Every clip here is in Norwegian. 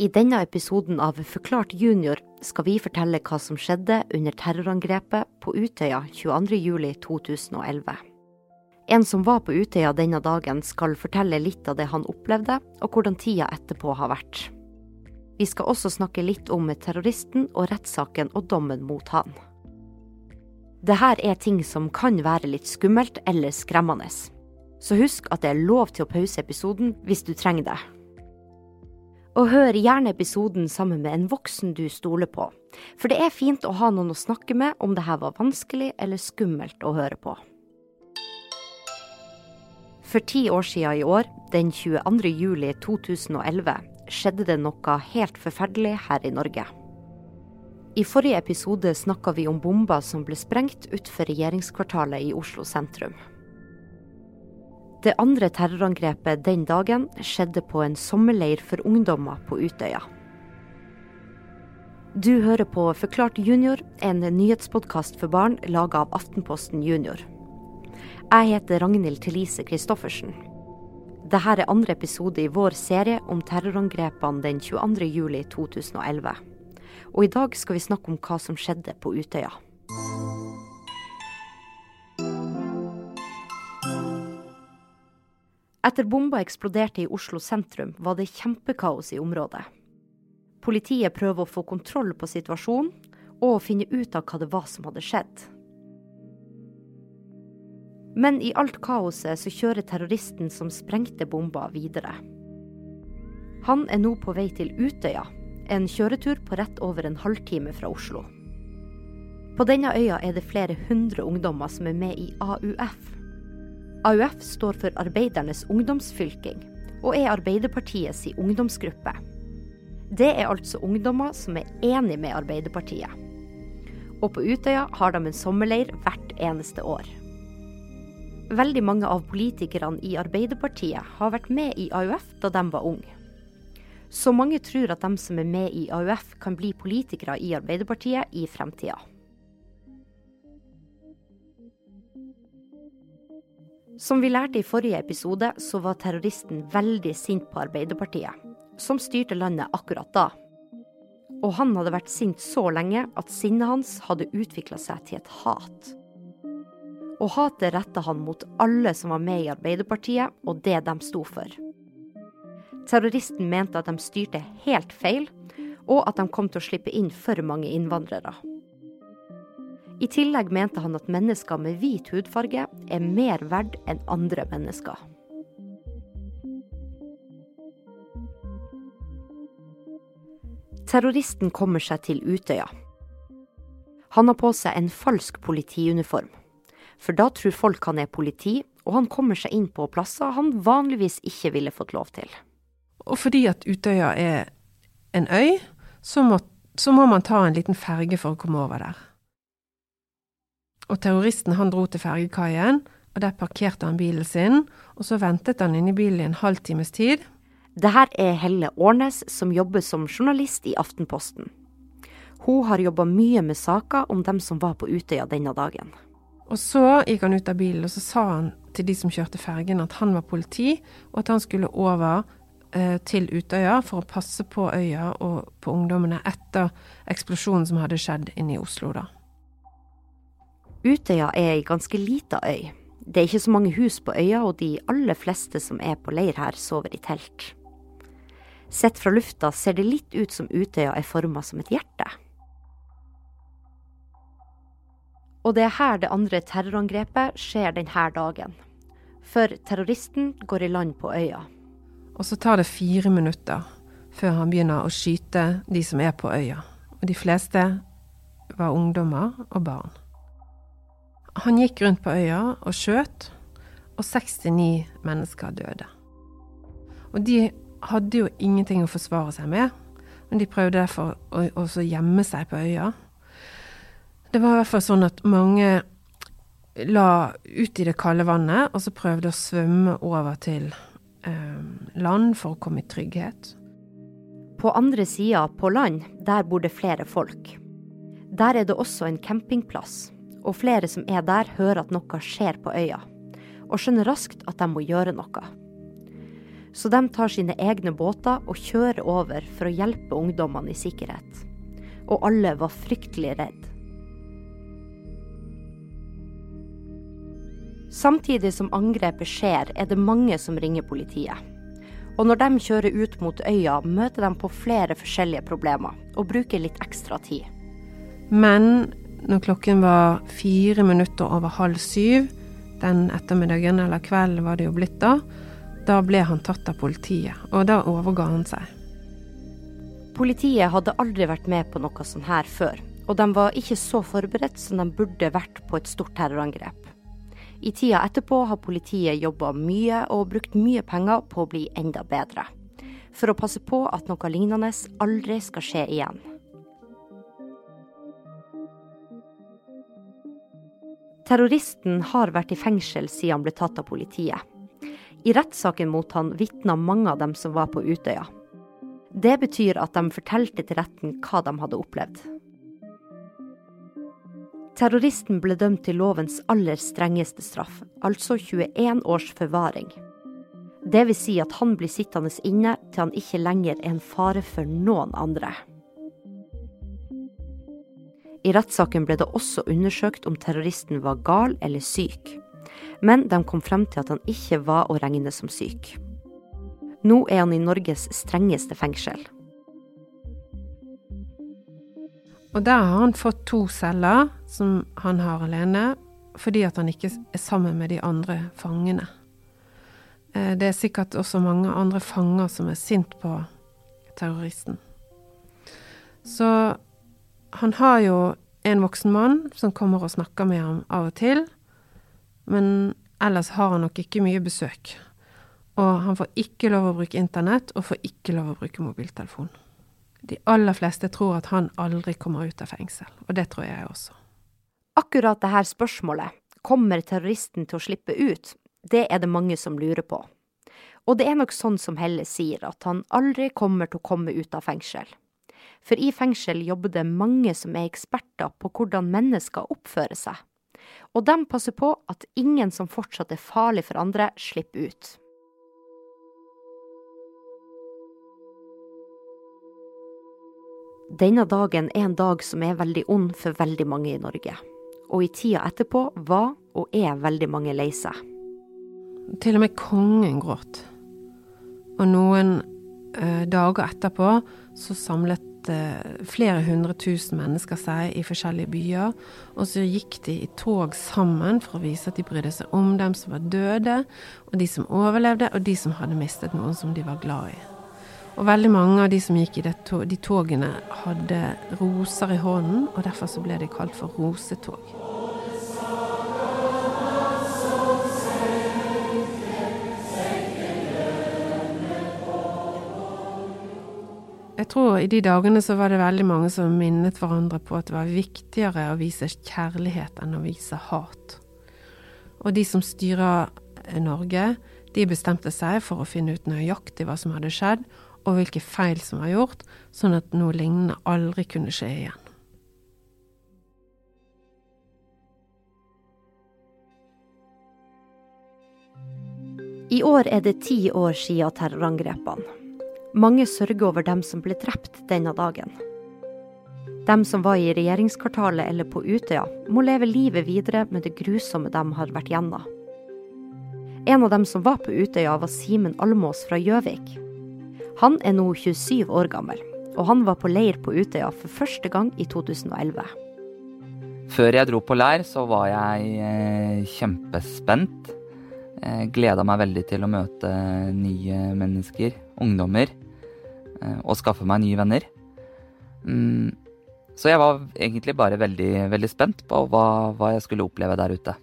I denne episoden av Forklart junior skal vi fortelle hva som skjedde under terrorangrepet på Utøya 22.07.2011. En som var på Utøya denne dagen skal fortelle litt av det han opplevde, og hvordan tida etterpå har vært. Vi skal også snakke litt om terroristen og rettssaken og dommen mot han. Dette er ting som kan være litt skummelt eller skremmende. Så husk at det er lov til å pause episoden hvis du trenger det. Og hør gjerne episoden sammen med en voksen du stoler på, for det er fint å ha noen å snakke med om det her var vanskelig eller skummelt å høre på. For ti år siden i år, den 22. juli 2011, skjedde det noe helt forferdelig her i Norge. I forrige episode snakka vi om bomber som ble sprengt utenfor regjeringskvartalet i Oslo sentrum. Det andre terrorangrepet den dagen skjedde på en sommerleir for ungdommer på Utøya. Du hører på Forklart junior, en nyhetspodkast for barn laga av Aftenposten Junior. Jeg heter Ragnhild Thelise Christoffersen. Dette er andre episode i vår serie om terrorangrepene den 22. juli 2011. Og i dag skal vi snakke om hva som skjedde på Utøya. Etter bomba eksploderte i Oslo sentrum, var det kjempekaos i området. Politiet prøver å få kontroll på situasjonen og å finne ut av hva det var som hadde skjedd. Men i alt kaoset så kjører terroristen som sprengte bomba, videre. Han er nå på vei til Utøya, en kjøretur på rett over en halvtime fra Oslo. På denne øya er det flere hundre ungdommer som er med i AUF, AUF står for Arbeidernes ungdomsfylking, og er Arbeiderpartiets ungdomsgruppe. Det er altså ungdommer som er enig med Arbeiderpartiet. Og på Utøya har de en sommerleir hvert eneste år. Veldig mange av politikerne i Arbeiderpartiet har vært med i AUF da de var unge. Så mange tror at de som er med i AUF kan bli politikere i Arbeiderpartiet i fremtida. Som vi lærte i forrige episode, så var terroristen veldig sint på Arbeiderpartiet, som styrte landet akkurat da. Og han hadde vært sint så lenge at sinnet hans hadde utvikla seg til et hat. Og hatet retta han mot alle som var med i Arbeiderpartiet og det de sto for. Terroristen mente at de styrte helt feil, og at de kom til å slippe inn for mange innvandrere. I tillegg mente han at mennesker med hvit hudfarge er mer verd enn andre mennesker. Terroristen kommer seg til Utøya. Han har på seg en falsk politiuniform. For da tror folk han er politi, og han kommer seg inn på plasser han vanligvis ikke ville fått lov til. Og fordi at Utøya er en øy, så må, så må man ta en liten ferge for å komme over der. Og terroristen han dro til fergekaien, og der parkerte han bilen sin, og så ventet han inne i bilen i en halvtimes tid. Det her er Helle Årnes, som jobber som journalist i Aftenposten. Hun har jobba mye med saker om dem som var på Utøya denne dagen. Og så gikk han ut av bilen, og så sa han til de som kjørte fergen at han var politi, og at han skulle over eh, til Utøya for å passe på øya og på ungdommene etter eksplosjonen som hadde skjedd inne i Oslo da. Utøya er ei ganske lita øy. Det er ikke så mange hus på øya, og de aller fleste som er på leir her, sover i telt. Sett fra lufta ser det litt ut som Utøya er forma som et hjerte. Og det er her det andre terrorangrepet skjer denne dagen. For terroristen går i land på øya. Og så tar det fire minutter før han begynner å skyte de som er på øya. Og de fleste var ungdommer og barn. Han gikk rundt på øya og skjøt, og 69 mennesker døde. Og de hadde jo ingenting å forsvare seg med, men de prøvde derfor å, gjemme seg på øya. Det var i hvert fall sånn at mange la ut i det kalde vannet, og så prøvde å svømme over til eh, land for å komme i trygghet. På andre sida, på land, der bor det flere folk. Der er det også en campingplass og flere som er der, hører at noe skjer på øya, og skjønner raskt at de må gjøre noe. Så de tar sine egne båter og kjører over for å hjelpe ungdommene i sikkerhet. Og alle var fryktelig redd. Samtidig som angrepet skjer, er det mange som ringer politiet. Og når de kjører ut mot øya, møter de på flere forskjellige problemer og bruker litt ekstra tid. Men når klokken var fire minutter over halv syv den ettermiddagen, eller kvelden var det jo blitt da, da ble han tatt av politiet, og da overga han seg. Politiet hadde aldri vært med på noe sånt her før, og de var ikke så forberedt som de burde vært på et stort terrorangrep. I tida etterpå har politiet jobba mye og brukt mye penger på å bli enda bedre. For å passe på at noe lignende aldri skal skje igjen. Terroristen har vært i fengsel siden han ble tatt av politiet. I rettssaken mot han vitna mange av dem som var på Utøya. Det betyr at de fortalte til retten hva de hadde opplevd. Terroristen ble dømt til lovens aller strengeste straff, altså 21 års forvaring. Det vil si at han blir sittende inne til han ikke lenger er en fare for noen andre. I rettssaken ble det også undersøkt om terroristen var gal eller syk, men de kom frem til at han ikke var å regne som syk. Nå er han i Norges strengeste fengsel. Og der har han fått to celler som han har alene, fordi at han ikke er sammen med de andre fangene. Eh, det er sikkert også mange andre fanger som er sint på terroristen. Så han har jo en voksen mann som kommer og snakker med ham av og til, men ellers har han nok ikke mye besøk. Og han får ikke lov å bruke internett, og får ikke lov å bruke mobiltelefon. De aller fleste tror at han aldri kommer ut av fengsel, og det tror jeg også. Akkurat dette spørsmålet, kommer terroristen til å slippe ut, det er det mange som lurer på. Og det er nok sånn som Helle sier, at han aldri kommer til å komme ut av fengsel. For i fengsel jobber det mange som er eksperter på hvordan mennesker oppfører seg. Og de passer på at ingen som fortsatt er farlig for andre, slipper ut. Denne dagen er en dag som er veldig ond for veldig mange i Norge. Og i tida etterpå var og er veldig mange lei seg. Til og med kongen gråt. Og noen eh, dager etterpå så samlet eh, flere hundre tusen mennesker seg i forskjellige byer, og så gikk de i tog sammen for å vise at de brydde seg om dem som var døde, og de som overlevde, og de som hadde mistet noen som de var glad i. Og veldig mange av de som gikk i tog, de togene, hadde roser i hånden, og derfor så ble de kalt for rosetog. Jeg tror i de dagene så var det veldig mange som minnet hverandre på at det var viktigere å vise kjærlighet enn å vise hat. Og de som styrer Norge, de bestemte seg for å finne ut nøyaktig hva som hadde skjedd, og hvilke feil som var gjort, sånn at noe lignende aldri kunne skje igjen. I år er det ti år siden terrorangrepene. Mange sørger over dem som ble drept denne dagen. Dem som var i regjeringskvartalet eller på Utøya, må leve livet videre med det grusomme de har vært gjennom. En av dem som var på Utøya, var Simen Almås fra Gjøvik. Han er nå 27 år gammel, og han var på leir på Utøya for første gang i 2011. Før jeg dro på leir, så var jeg eh, kjempespent. Jeg gleda meg veldig til å møte nye mennesker, ungdommer, eh, og skaffe meg nye venner. Mm, så jeg var egentlig bare veldig, veldig spent på hva, hva jeg skulle oppleve der ute.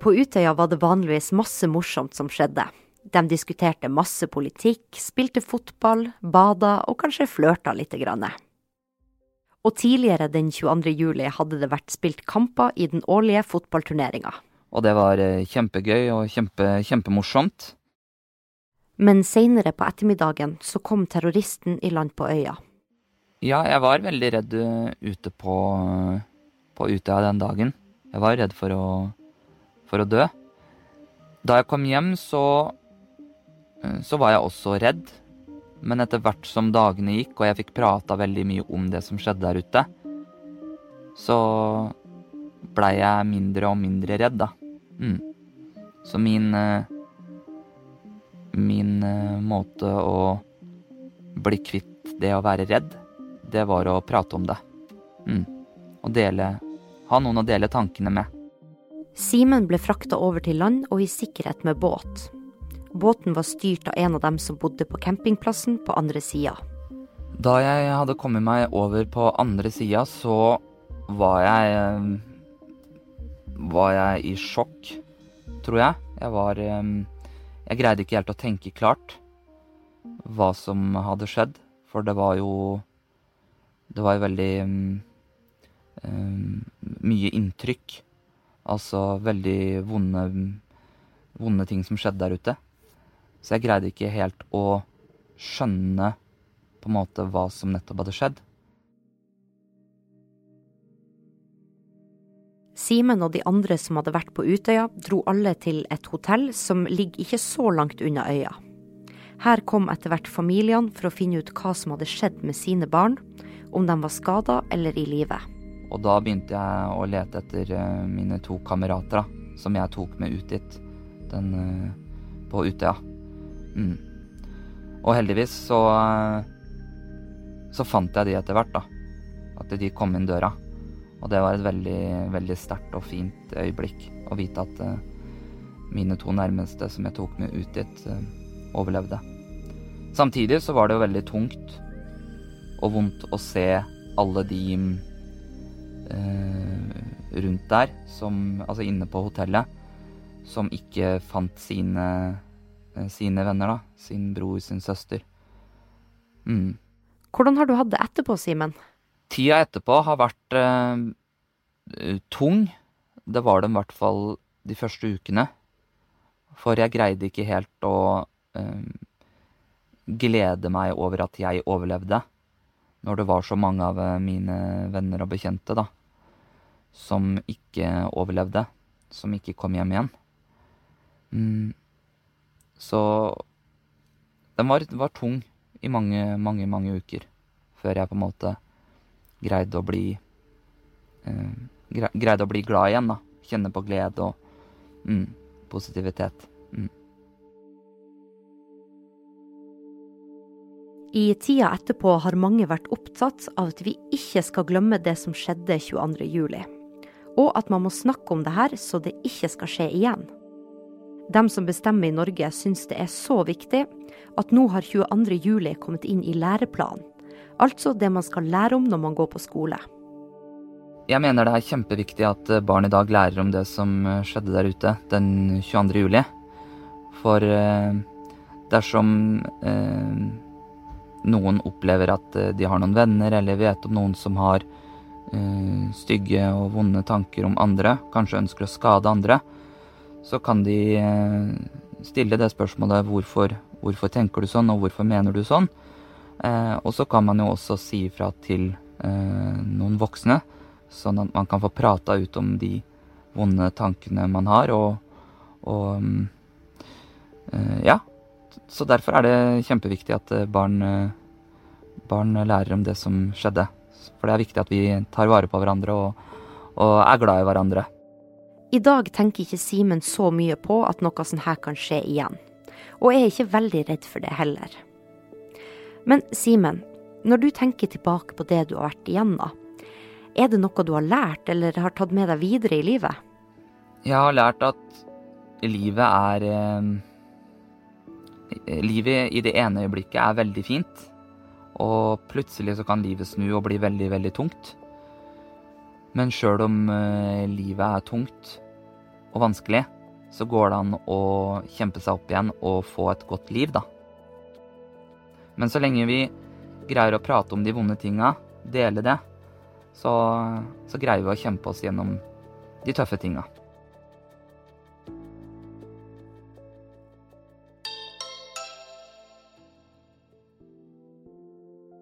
På Utøya var det vanligvis masse morsomt som skjedde. De diskuterte masse politikk, spilte fotball, bada og kanskje flørta lite grann. Og tidligere den 22. juli hadde det vært spilt kamper i den årlige fotballturneringa. Og det var eh, kjempegøy og kjempe, kjempemorsomt. Men seinere på ettermiddagen så kom terroristen i land på øya. Ja, jeg var veldig redd eh, ute på, på Utøya den dagen. Jeg var redd for å, for å dø. Da jeg kom hjem, så eh, så var jeg også redd. Men etter hvert som dagene gikk, og jeg fikk prata veldig mye om det som skjedde der ute, så blei jeg mindre og mindre redd, da. Mm. Så min eh, Min eh, måte å bli kvitt det å være redd, det var å prate om det. Mm. Og dele Ha noen å dele tankene med. Simen ble frakta over til land og i sikkerhet med båt. Båten var styrt av en av dem som bodde på campingplassen på andre sida. Da jeg hadde kommet meg over på andre sida, så var jeg eh, Var jeg i sjokk, tror jeg. Jeg var eh, Jeg greide ikke helt å tenke klart hva som hadde skjedd, for det var jo Det var jo veldig um, mye inntrykk. Altså veldig vonde, vonde ting som skjedde der ute. Så jeg greide ikke helt å skjønne på en måte hva som nettopp hadde skjedd. Simen og de andre som hadde vært på Utøya, dro alle til et hotell som ligger ikke så langt unna øya. Her kom etter hvert familiene for å finne ut hva som hadde skjedd med sine barn, om de var skada eller i live. Og da begynte jeg å lete etter eh, mine to kamerater, da, som jeg tok med ut dit den, eh, på Utøya. Mm. Og heldigvis så eh, så fant jeg de etter hvert, da. At de kom inn døra. Og det var et veldig, veldig sterkt og fint øyeblikk å vite at uh, mine to nærmeste som jeg tok med ut dit, uh, overlevde. Samtidig så var det jo veldig tungt og vondt å se alle de eh, rundt der, som, altså inne på hotellet, som ikke fant sine, sine venner, da. Sin bror, sin søster. Mm. Hvordan har du hatt det etterpå, Simen? Tida etterpå har vært eh, tung. Det var det i hvert fall de første ukene. For jeg greide ikke helt å eh, glede meg over at jeg overlevde. Når det var så mange av mine venner og bekjente da, som ikke overlevde. Som ikke kom hjem igjen. Mm. Så den var, var tung i mange, mange, mange uker før jeg på en måte greide å bli eh, Greid å bli glad igjen, da. Kjenne på glede og mm, positivitet. Mm. I tida etterpå har mange vært opptatt av at vi ikke skal glemme det som skjedde 22.07. Og at man må snakke om det her så det ikke skal skje igjen. De som bestemmer i Norge syns det er så viktig at nå har 22.07 kommet inn i læreplanen. Altså det man skal lære om når man går på skole. Jeg mener det er kjempeviktig at barn i dag lærer om det som skjedde der ute den 22. juli. For eh, dersom eh, noen opplever at eh, de har noen venner, eller vet om noen som har stygge og vonde tanker om andre, kanskje ønsker å skade andre, så kan de stille det spørsmålet hvorfor, hvorfor tenker du sånn, og hvorfor mener du sånn? Uh, og så kan man jo også si ifra til noen voksne, sånn at man kan få prata ut om de vonde tankene man har, og, og um, ja, så derfor er det kjempeviktig at barn, barn, lærer om det som skjedde. For det er viktig at vi tar vare på hverandre og, og er glad i hverandre. I dag tenker ikke Simen så mye på at noe sånt her kan skje igjen. Og er ikke veldig redd for det heller. Men Simen, når du tenker tilbake på det du har vært igjennom, er det noe du har lært eller har tatt med deg videre i livet? Jeg har lært at livet er eh, Livet i det ene øyeblikket er veldig fint, og plutselig så kan livet snu og bli veldig, veldig tungt. Men sjøl om eh, livet er tungt og vanskelig, så går det an å kjempe seg opp igjen og få et godt liv, da. Men så lenge vi greier å prate om de vonde tinga, dele det, så, så greier vi å kjempe oss gjennom de tøffe tinga.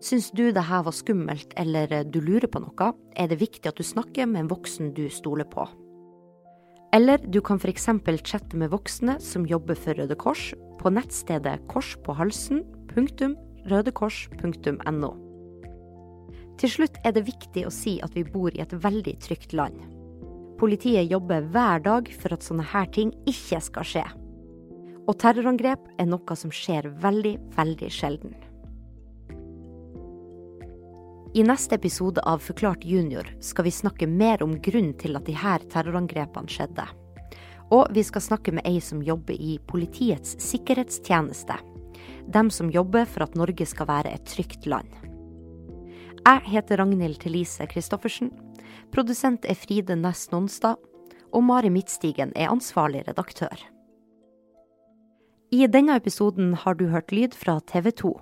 Syns du det her var skummelt eller du lurer på noe, er det viktig at du snakker med en voksen du stoler på. Eller du kan f.eks. chatte med voksne som jobber for Røde Kors, på nettstedet korspåhalsen.rødekors.no. Til slutt er det viktig å si at vi bor i et veldig trygt land. Politiet jobber hver dag for at sånne her ting ikke skal skje. Og terrorangrep er noe som skjer veldig, veldig sjelden. I neste episode av Forklart junior skal vi snakke mer om grunnen til at de her terrorangrepene skjedde. Og vi skal snakke med ei som jobber i Politiets sikkerhetstjeneste. Dem som jobber for at Norge skal være et trygt land. Jeg heter Ragnhild Thelise Christoffersen. Produsent er Fride Næss Nonstad. Og Mari Midtstigen er ansvarlig redaktør. I denne episoden har du hørt lyd fra TV 2.